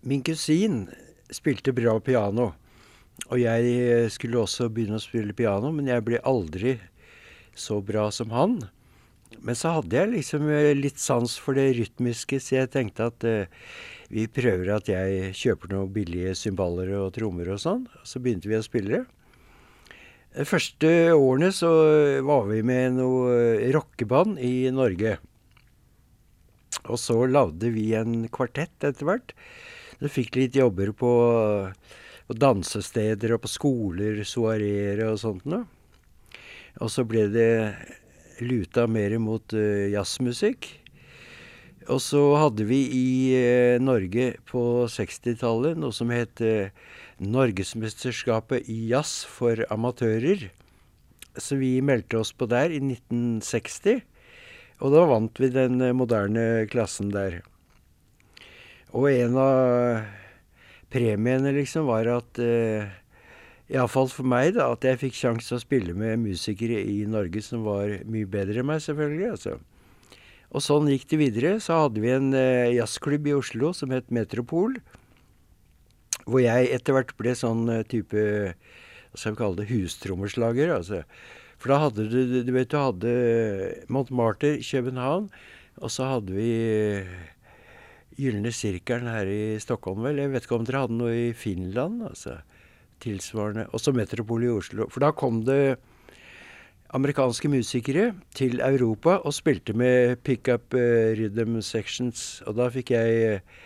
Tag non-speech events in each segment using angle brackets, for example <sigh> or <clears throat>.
Min kusin spilte bra piano. Og jeg skulle også begynne å spille piano, men jeg ble aldri så bra som han. Men så hadde jeg liksom litt sans for det rytmiske, så jeg tenkte at uh, vi prøver at jeg kjøper noen billige cymbaler og trommer og sånn. Så begynte vi å spille. De første årene så var vi med noe rockeband i Norge. Og så lagde vi en kvartett etter hvert. Så fikk litt jobber på, på dansesteder og på skoler, soareer og sånt noe. Og så ble det luta mer mot uh, jazzmusikk. Og så hadde vi i uh, Norge på 60-tallet noe som het uh, Norgesmesterskapet i jazz for amatører. Så vi meldte oss på der i 1960. Og da vant vi den moderne klassen der. Og en av premiene liksom var at eh, Iallfall for meg, da, at jeg fikk sjanse å spille med musikere i Norge som var mye bedre enn meg, selvfølgelig. altså. Og sånn gikk det videre. Så hadde vi en eh, jazzklubb i Oslo som het Metropol. Hvor jeg etter hvert ble sånn eh, type Hva skal vi kalle det? Hustrommeslager. altså. For da hadde du Du vet du hadde Montmartre i København, og så hadde vi Gylne sirkelen her i Stockholm, vel. Jeg vet ikke om dere hadde noe i Finland? altså Tilsvarende. Også Metropol i Oslo. For da kom det amerikanske musikere til Europa og spilte med pickup uh, rhythm sections. Og da fikk jeg uh,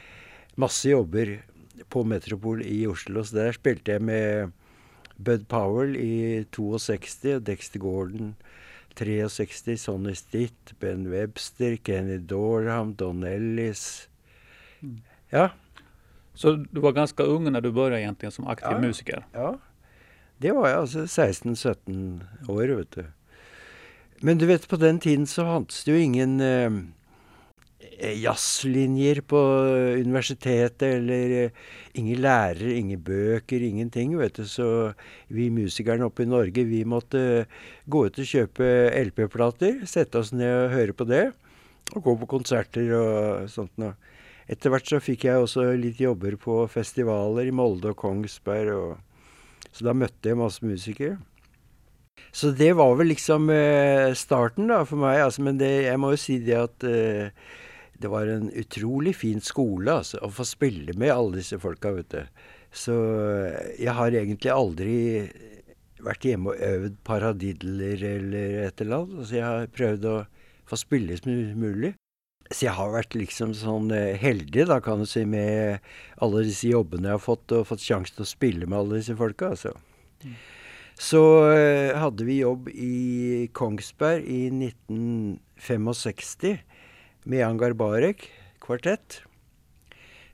masse jobber på Metropol i Oslo. Så der spilte jeg med Bud Powell i 62, Dexter Gordon 63, Sonny Stitt, Ben Webster, Kenny Dorham, Don Ellis ja. Så du var ganske ung når du begynte egentlig som aktiv ja, musiker? Ja. Det var jeg altså 16-17 år, vet du. Men du vet, på den tiden så fantes det jo ingen eh, jazzlinjer på universitetet, eller eh, ingen lærere, ingen bøker, ingenting, vet du. Så vi musikerne oppe i Norge, vi måtte gå ut og kjøpe LP-plater, sette oss ned og høre på det, og gå på konserter og sånt noe. Etter hvert så fikk jeg også litt jobber på festivaler i Molde og Kongsberg. Og, så da møtte jeg masse musikere. Så det var vel liksom eh, starten da for meg. Altså, men det, jeg må jo si det at eh, det var en utrolig fin skole altså, å få spille med alle disse folka, vet du. Så eh, jeg har egentlig aldri vært hjemme og øvd paradidler eller et eller annet. Altså, jeg har prøvd å få spille mye mulig. Så jeg har vært liksom sånn eh, heldig, da, kan du si, med alle disse jobbene jeg har fått, og fått sjanse til å spille med alle disse folka, altså. Mm. Så uh, hadde vi jobb i Kongsberg i 1965 med Jan Garbarek, kvartett.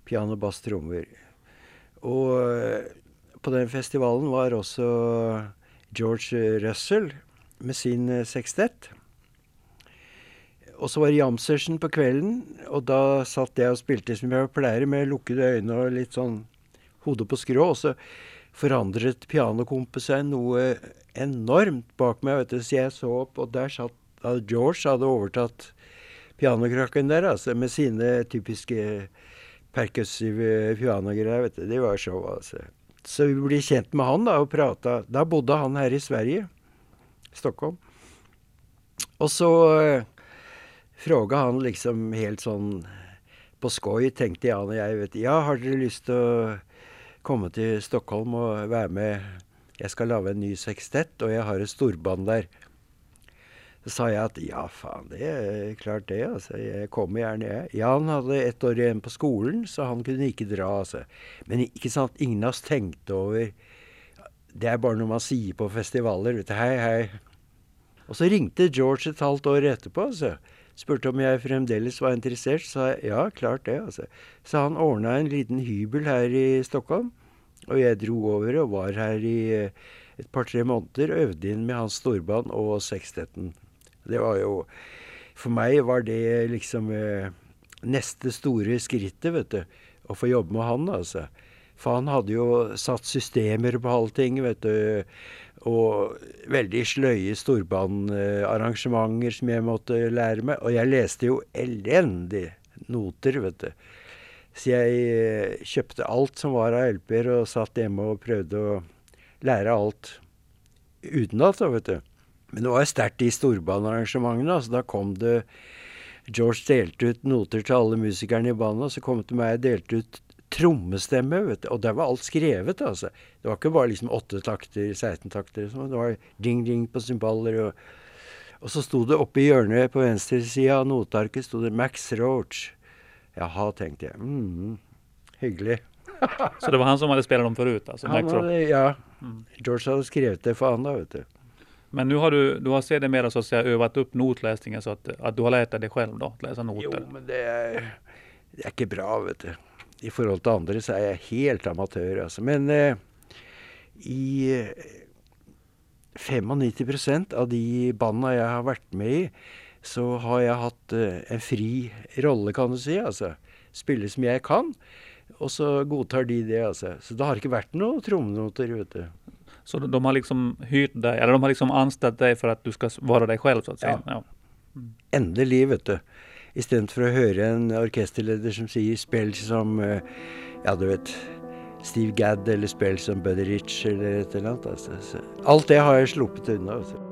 Piano, bass, trommer. Og uh, på den festivalen var også George Russell med sin uh, sekstett. Og så var det jam på kvelden, og da satt jeg og spilte som jeg pleier, med lukkede øyne og litt sånn hodet på skrå. Og så forandret pianokompet seg noe enormt bak meg, vet du, så jeg så opp, og der satt George hadde overtatt pianokrakken der, altså, med sine typiske percussive pianogreier, vet du. Det var show, altså. Så vi ble kjent med han da, og prata. Da bodde han her i Sverige. Stockholm. Og så fråga han liksom helt sånn på skoj, tenkte Jan og jeg, vet Ja, har dere lyst til å komme til Stockholm og være med Jeg skal lage en ny sekstett, og jeg har et storband der. Så sa jeg at ja, faen, det er klart det, altså. Jeg kommer gjerne, jeg. Jan hadde ett år igjen på skolen, så han kunne ikke dra, altså. Men ikke sant, ingen av oss tenkte over Det er bare noe man sier på festivaler. vet du, Hei, hei. Og så ringte George et halvt år etterpå, altså spurte om jeg fremdeles var interessert, sa jeg ja, klart det. altså. Så han ordna en liten hybel her i Stockholm, og jeg dro over og var her i eh, et par-tre måneder. Øvde inn med hans storband og sekstetten. Det var jo For meg var det liksom eh, neste store skrittet, vet du. Å få jobbe med han, altså. For han hadde jo satt systemer på allting, vet du. Og veldig sløye storbandarrangementer som jeg måtte lære meg. Og jeg leste jo elendig noter, vet du. Så jeg eh, kjøpte alt som var av LP-er, og satt hjemme og prøvde å lære alt utenat, da, vet du. Men det var sterkt i storbanearrangementene. Altså, da kom det George delte ut noter til alle musikerne i bandet, og så kom det til meg og delte ut trommestemme, vet du. Og der var alt skrevet, altså. Det var ikke bare liksom åtte takter, 16 takter. Sånn. Det var ding-ding på cymbaler. Og, og så sto det oppe i hjørnet på venstre side av notearket sto det Max Roach. Jaha, tenkte jeg. Mm, hyggelig. <laughs> Så det var han som hadde spilt dem forut? Altså, Max Roach? ja. George hadde skrevet det for han, da, vet du. Men nu har du, du har sedermera så att säga övat upp notlesningen så at, at du har lært deg det da, då, lese noter. Jo, men det er, det er ikke bra, vet du. I forhold til andre så er jeg helt amatør, altså. Men eh, i eh, 95% av de banda jeg har vært med i, så har jeg hatt eh, en fri rolle, kan du si. Altså spille som jeg kan. Og så godtar de det, altså. Så det har ikke vært noe trommenoter, vet du. Så de, de har liksom hyrt deg, eller de har liksom ansatt deg for at du skal være deg selv? så att säga? Ja. Endelig, vet du. Istedenfor å høre en orkesterleder som sier 'spill som eh, Ja, du vet Steve Gadd, eller 'spill som Buddy Rich', eller et eller annet. Altså. Alt det har jeg sluppet unna. Altså.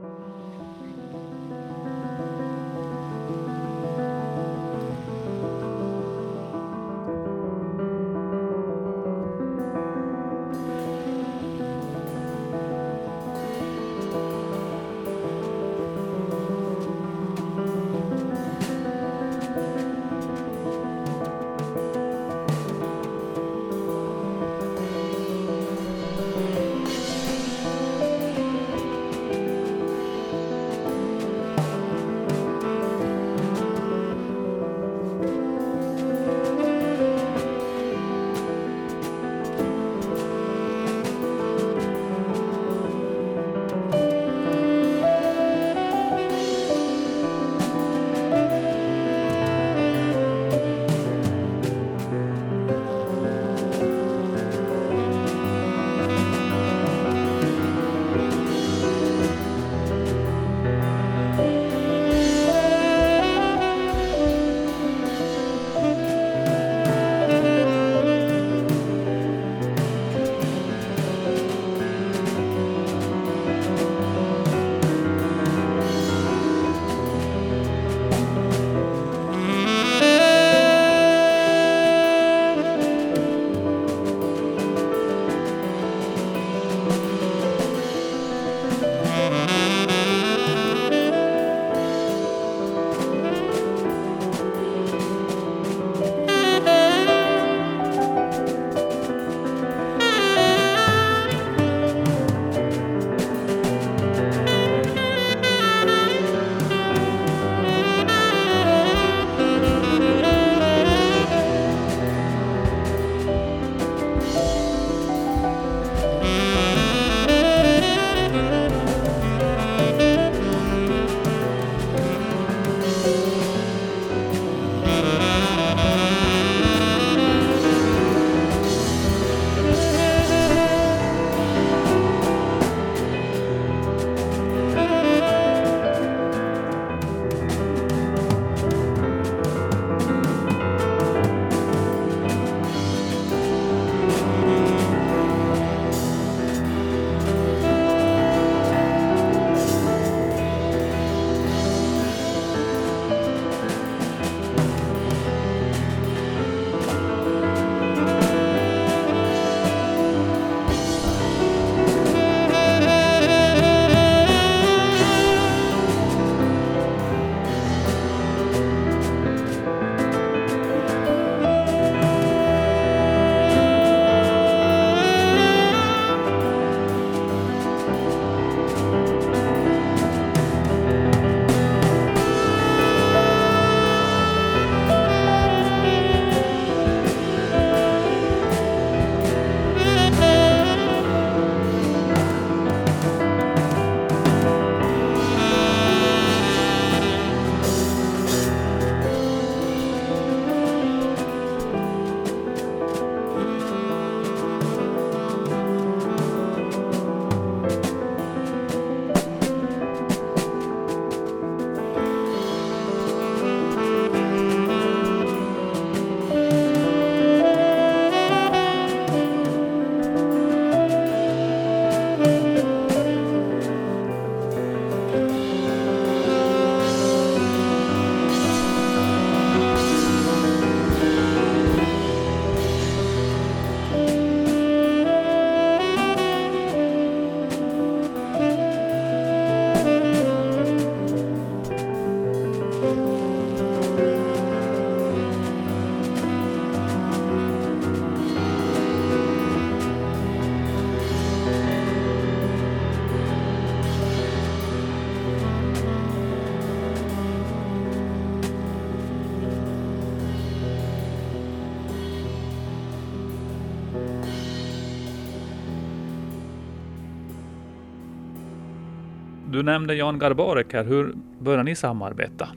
Du nämnde Jan Garbarek här. Hur började ni samarbeta?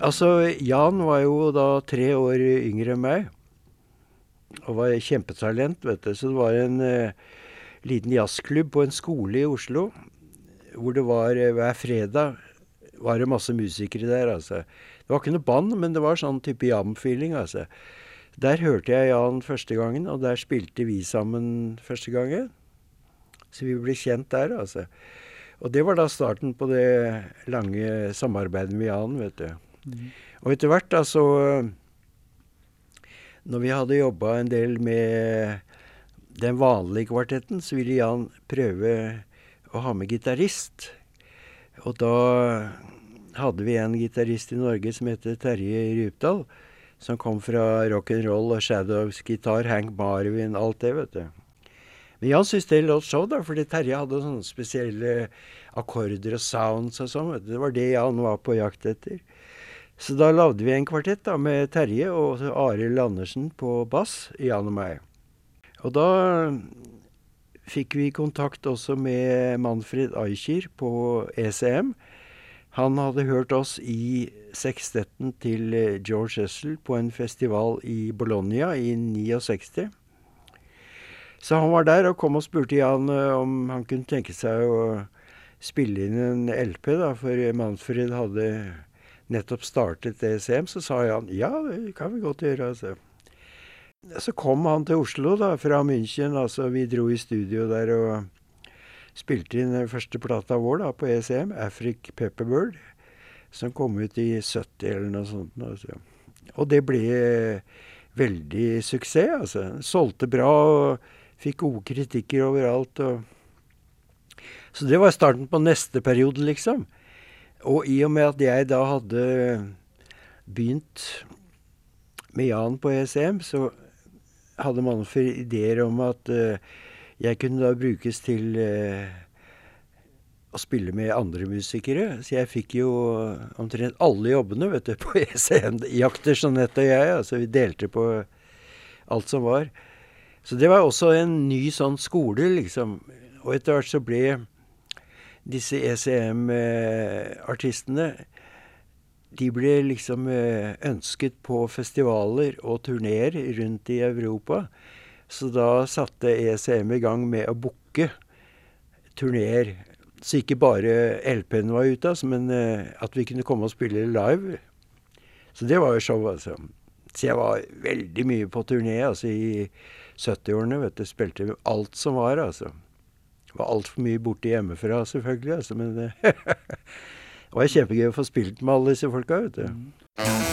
Altså, Jan var jo da tre år yngre enn meg. Og var kjempetalent, vet du. Så det var en eh, liten jazzklubb på en skole i Oslo. Hvor det var eh, hver fredag var det masse musikere der, altså. Det var ikke noe band, men det var sånn type jam-feeling, altså. Der hørte jeg Jan første gangen, og der spilte vi sammen første gangen. Så vi ble kjent der, altså. Og det var da starten på det lange samarbeidet med Jan, vet du. Og etter hvert, da, så Når vi hadde jobba en del med den vanlige kvartetten, så ville Jan prøve å ha med gitarist. Og da hadde vi en gitarist i Norge som heter Terje Rypdal. Som kom fra rock'n'roll og Shadows gitar, Hank Marvin, alt det, vet du. Men Jan syns det låt show, da, fordi Terje hadde sånne spesielle akkorder og sounds og sånn. Det var det Jan var på jakt etter. Så da lagde vi en kvartett da, med Terje og Arild Andersen på bass, Jan og meg. Og da fikk vi kontakt også med Manfred Eicher på ECM. Han hadde hørt oss i sekstetten til George Essel på en festival i Bologna i 69. Så han var der og kom og spurte Jan om han kunne tenke seg å spille inn en LP, da, for Manfred hadde nettopp startet ECM, så sa han ja, det kan vi godt gjøre. altså. Så kom han til Oslo da, fra München. altså Vi dro i studio der og spilte inn den første plata vår da, på ECM, Afric Pepperbird, som kom ut i 70 eller noe sånt. Altså. Og det ble veldig suksess. altså. Solgte bra og fikk gode kritikker overalt. og så det var starten på neste periode, liksom. Og i og med at jeg da hadde begynt med Jan på ESM, så hadde Manfred ideer om at uh, jeg kunne da brukes til uh, å spille med andre musikere. Så jeg fikk jo omtrent alle jobbene, vet du, på ECM. Jakter Jeanette og jeg. Altså vi delte på alt som var. Så det var også en ny sånn skole, liksom. Og etter hvert så ble disse ECM-artistene de ble liksom ønsket på festivaler og turneer rundt i Europa. Så da satte ECM i gang med å booke turneer. Så ikke bare LP-en var ute, altså, men at vi kunne komme og spille live. Så det var jo show, altså. Så jeg var veldig mye på turné altså, i 70-årene. vet du, Spilte alt som var, altså. Det Var altfor mye borte hjemmefra, selvfølgelig, altså, men <laughs> det var kjempegøy å få spilt med alle disse folka, vet du.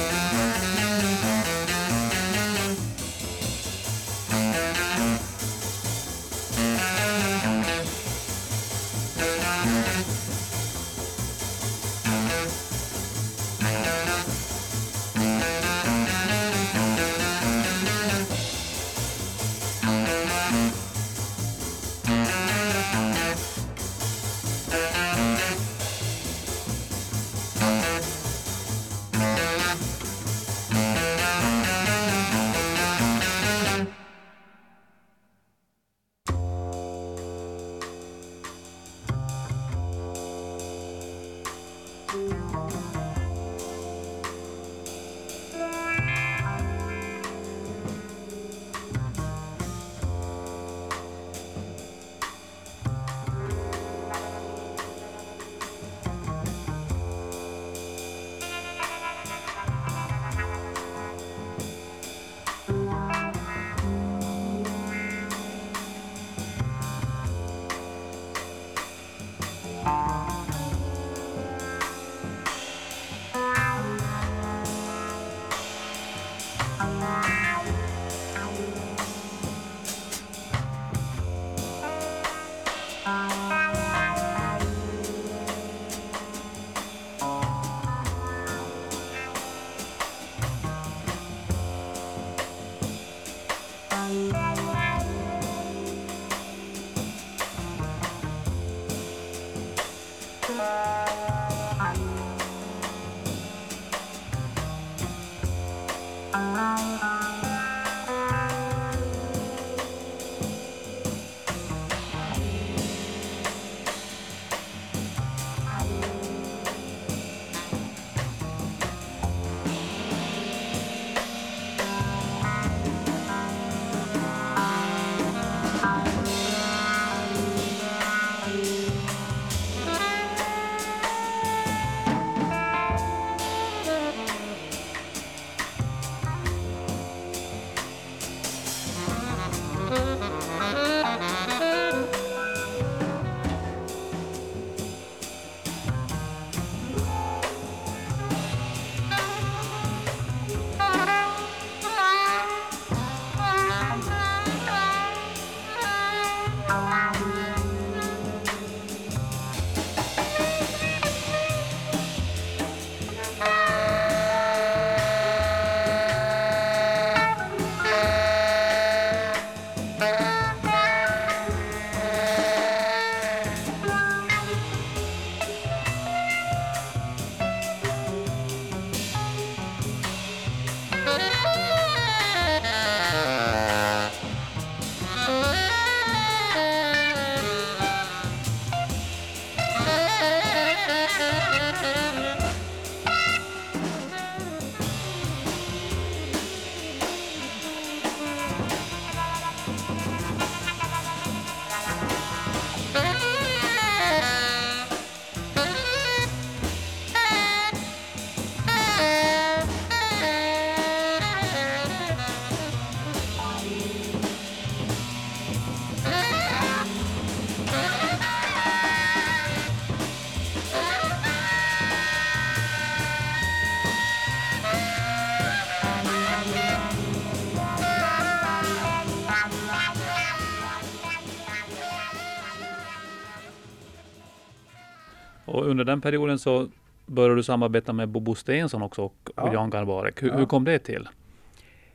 Och under den perioden så började du samarbeta med Bobo Stensson också och, och Ja. Jan Garbarek. Hur, Ja. hur kom det till?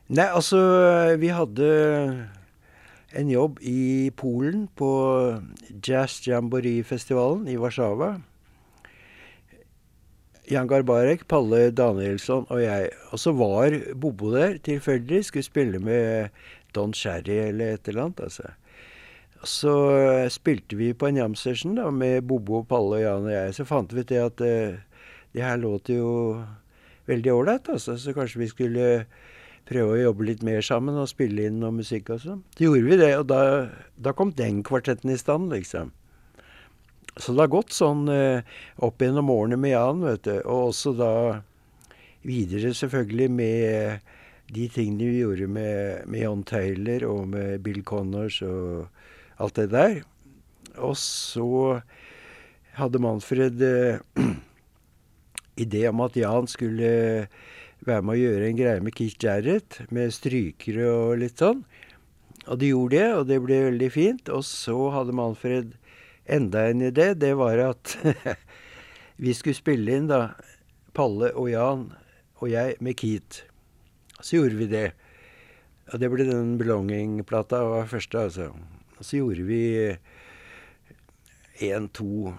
Nei, altså Vi hadde en jobb i Polen på Jazz Jamboree-festivalen i Warszawa. Jan Garbarek, Palle Danielsson og jeg. Og så var Bobo der tilfeldig. Skulle spille med Don Cherry eller et eller annet. altså. Så eh, spilte vi på en jam session da, med Bobo, Palle, Jan og jeg. Så fant vi ut det at uh, det her låt jo veldig ålreit, altså. Så kanskje vi skulle prøve å jobbe litt mer sammen og spille inn noe musikk og sånn. Så gjorde vi det, og da, da kom den kvartetten i stand, liksom. Så det har gått sånn uh, opp gjennom årene med Jan, vet du. Og også da videre selvfølgelig med de tingene vi gjorde med, med John Taylor og med Bill Connors og alt det der. Og så hadde Manfred eh, <clears throat> idé om at Jan skulle være med å gjøre en greie med Keith Jarrett, med strykere og litt sånn. Og de gjorde det, og det ble veldig fint. Og så hadde Manfred enda en idé. Det var at <laughs> vi skulle spille inn, da, Palle og Jan og jeg med Keith. Så gjorde vi det. Og det ble den Belonging-plata var første, altså. Så gjorde vi én, to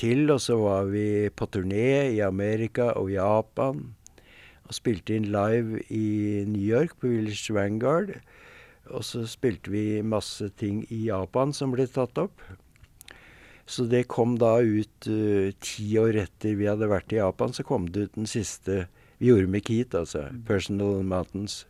til, og så var vi på turné i Amerika og Japan. Og spilte inn live i New York, på Village Vanguard. Og så spilte vi masse ting i Japan som ble tatt opp. Så det kom da ut uh, ti år etter vi hadde vært i Japan, så kom det ut den siste vi gjorde med Keith, altså. 'Personal Mountains'.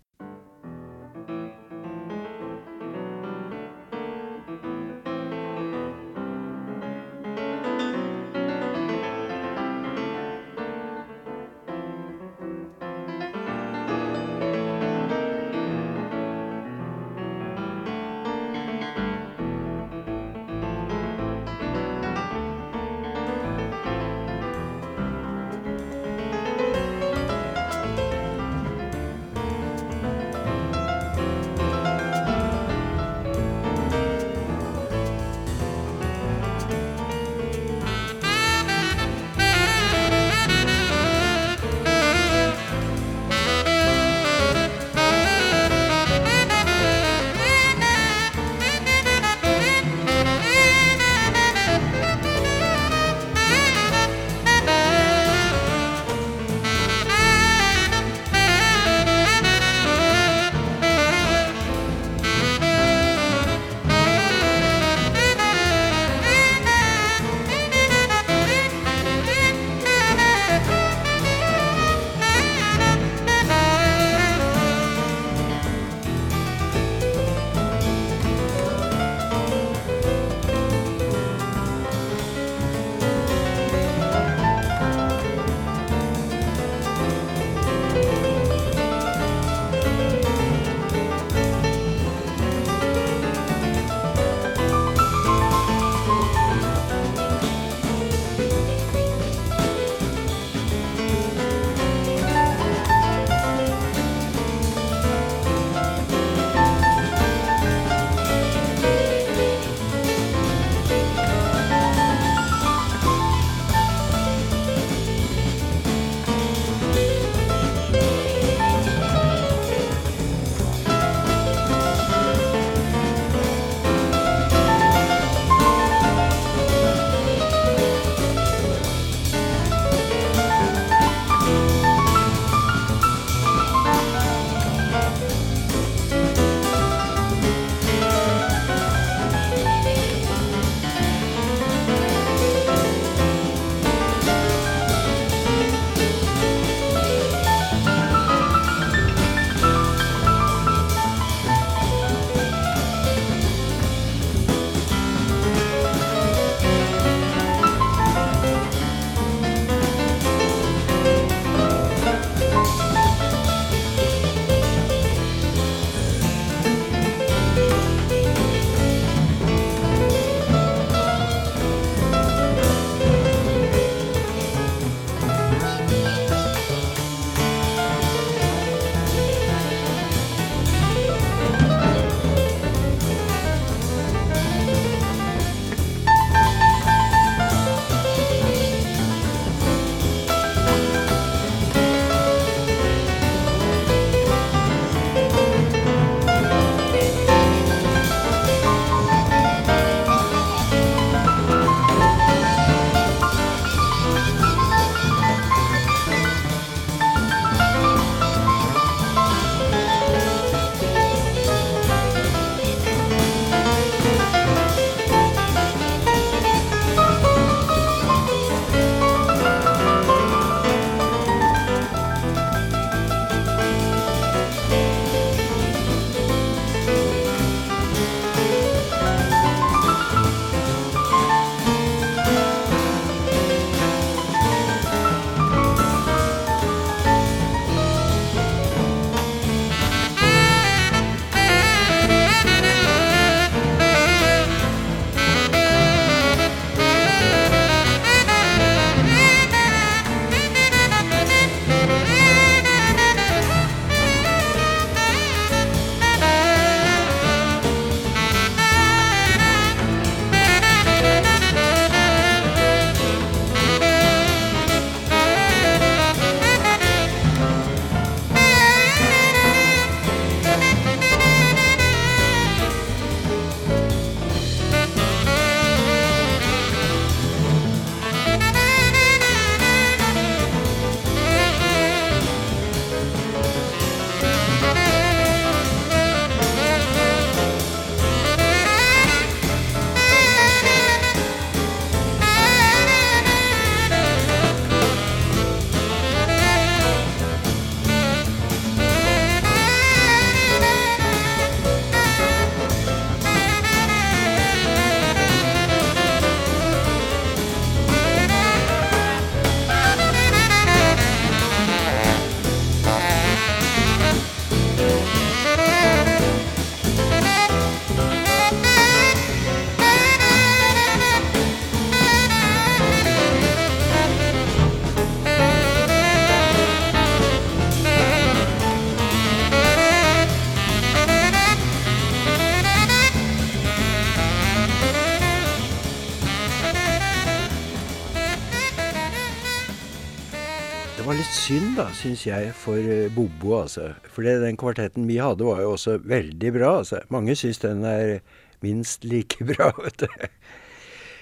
Syns jeg, for eh, Bobo, altså. For den kvartetten vi hadde, var jo også veldig bra. altså. Mange syns den er minst like <laughs> bra, vet du.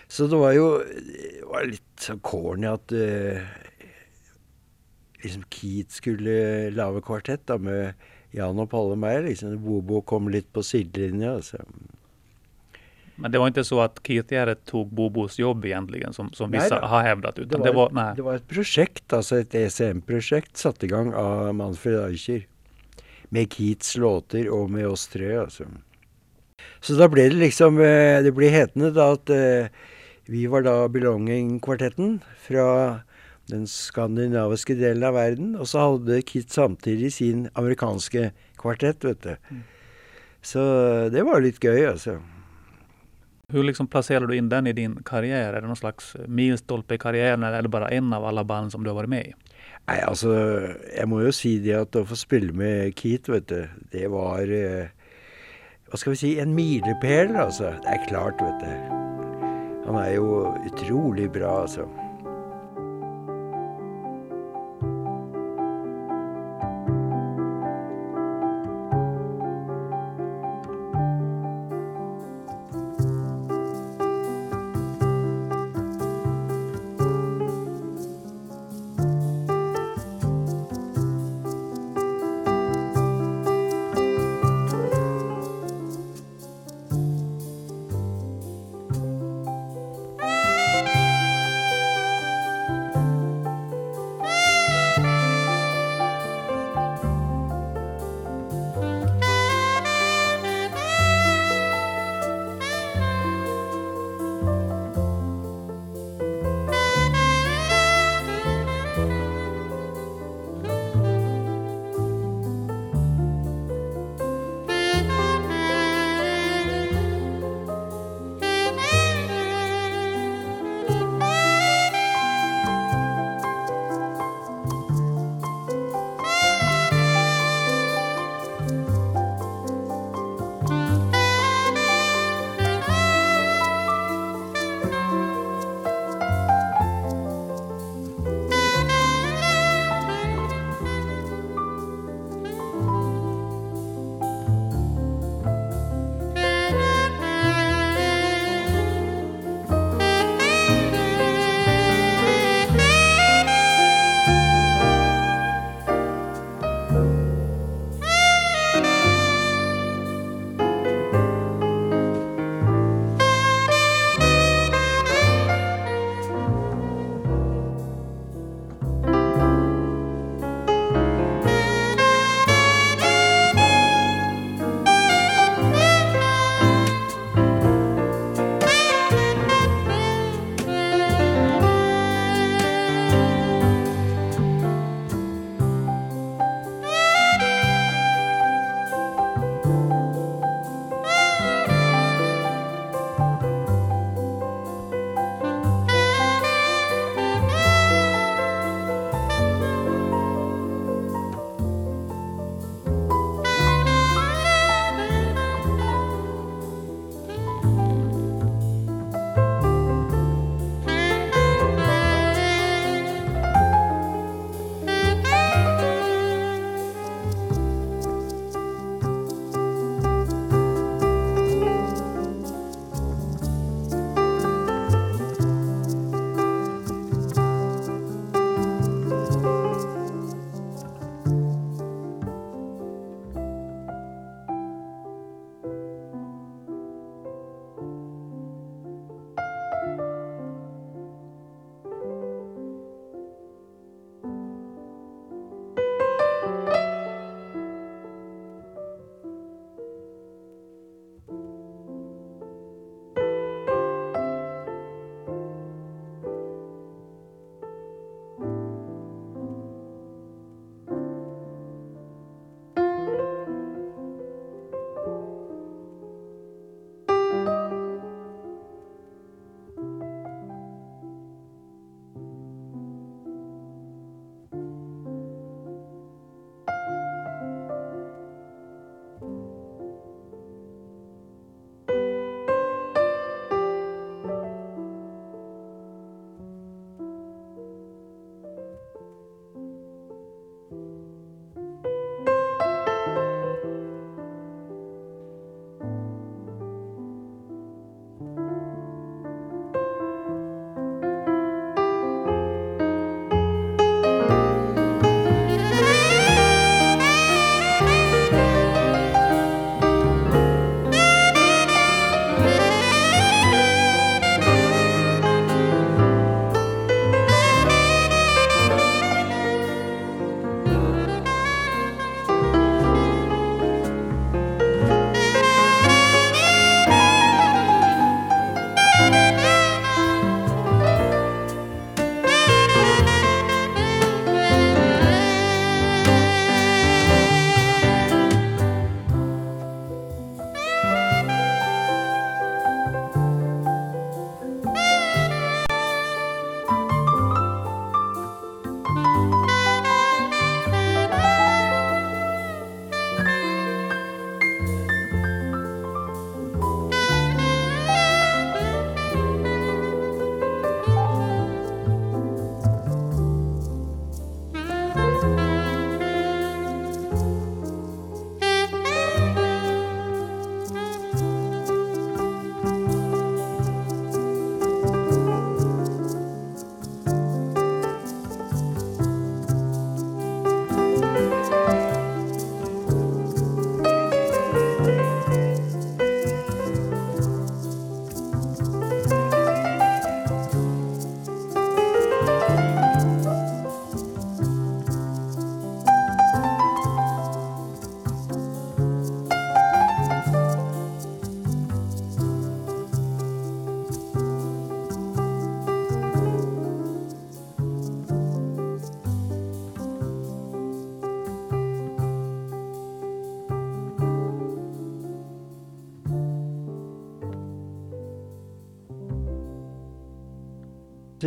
Så det var jo det var litt sånn corny at uh, liksom Keith skulle lage kvartett da med Jan og Palle og meg. Liksom Bobo kom litt på sidelinja. altså. Men det var ikke så at Keith Jarrett tok Bobos jobb egentlig, som, som visse Neida. har hevdet? Utan Det det var, var, nei. det var et prosjekt, altså et ECM-prosjekt, satt i gang av Manfred Eicher. Med Keats låter og med oss tre, altså. Så da ble det liksom eh, Det ble hetende da at eh, vi var da Belonging-kvartetten fra den skandinaviske delen av verden. Og så hadde Kit samtidig sin amerikanske kvartett, vet du. Så det var litt gøy, altså. Hur liksom placerar du in den i din karriär? Är det någon slags milstolpe i karrieren, eller är det bara en av alle band som du har vært med i? Nei, altså, jeg må jo si det at å få spille med Keith, vet du, det var eh, Hva skal vi si en milepæl, altså. Det er klart, vet du. Han er jo utrolig bra, altså.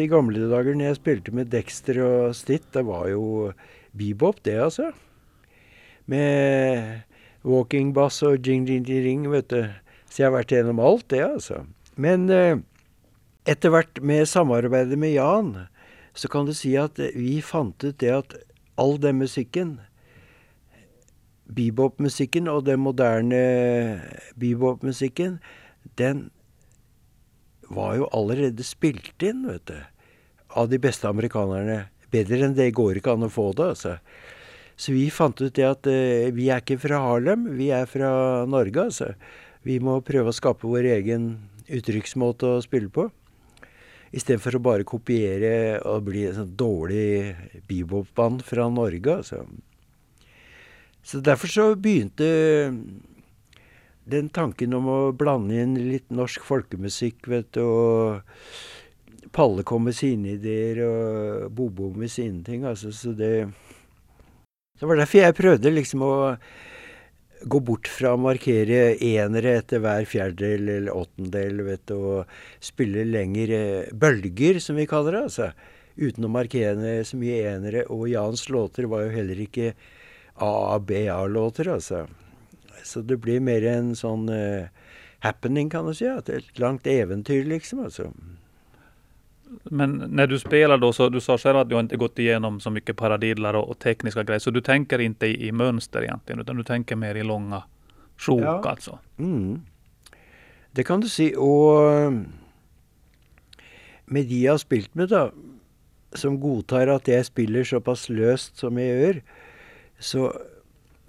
I gamle dager når jeg spilte med Dexter og Stitt, det var jo bebop, det, altså. Med walking bass og jing-jing-jing, vet du. Så jeg har vært gjennom alt, det, altså. Men eh, etter hvert med samarbeidet med Jan, så kan du si at vi fant ut det at all den musikken Bebop-musikken og den moderne bebop-musikken, den var jo allerede spilt inn, vet du. Av de beste amerikanerne. Bedre enn det går ikke an å få det, altså. Så vi fant ut det at uh, vi er ikke fra Harlem, vi er fra Norge, altså. Vi må prøve å skape vår egen uttrykksmåte å spille på. Istedenfor å bare kopiere og bli et sånt dårlig bebop-band fra Norge, altså. Så derfor så begynte den tanken om å blande inn litt norsk folkemusikk, vet du, og Palle kom med sine ideer, og Bobo med sine ting, altså, så det Det var derfor jeg prøvde liksom å gå bort fra å markere enere etter hver fjerdedel eller åttendel, vet du, og spille lengre bølger, som vi kaller det, altså. Uten å markere så mye enere. Og Jans låter var jo heller ikke A-B-A-låter, altså. Så det blir mer en sånn uh, happening, kan du si. Et langt eventyr, liksom. altså. Men når du spiller, da, så du sa selv at du har ikke gått igjennom så mye paradidler og, og tekniske greier, så du tenker ikke i, i mønster, egentligen, utan du tenker mer i lange sjok ja. altså? Mm. Det kan du si. Og med de jeg har spilt med, da, som godtar at jeg spiller såpass løst som jeg gjør, så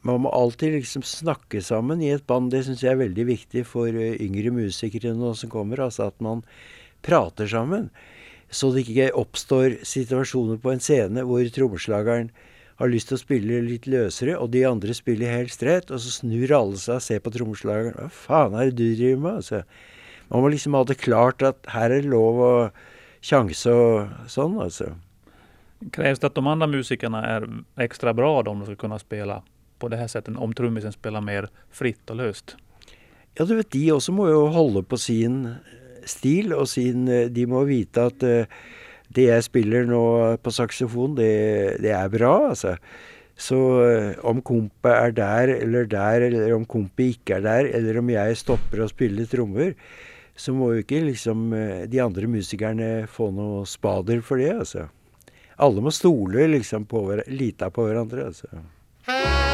man må alltid liksom snakke sammen i et band. Det syns jeg er veldig viktig for eh, yngre musikere nå som kommer. Altså at man prater sammen. Så det ikke oppstår situasjoner på en scene hvor trommeslageren har lyst til å spille litt løsere, og de andre spiller helt streit, og så snur alle seg og ser på trommeslageren. Hva faen er det du driver med? Altså, man må liksom ha det klart at her er det lov å sjanse og sånn, altså. Kreves det at de andre musikerne er ekstra bra om de skal kunne spille på det her settet, om trummisen spiller mer fritt og løst? Ja, du vet, de også må jo holde på sin eh, stil, og sin eh, De må vite at uh, det jeg spiller nå på saksofon, det, det er bra, altså. Så om kompet er der eller der, eller om kompet ikke er der, eller om jeg stopper å spille trommer, så må jo ikke liksom de andre musikerne få noe spader for det, altså. Alle må stole liksom på, lita på hverandre, altså.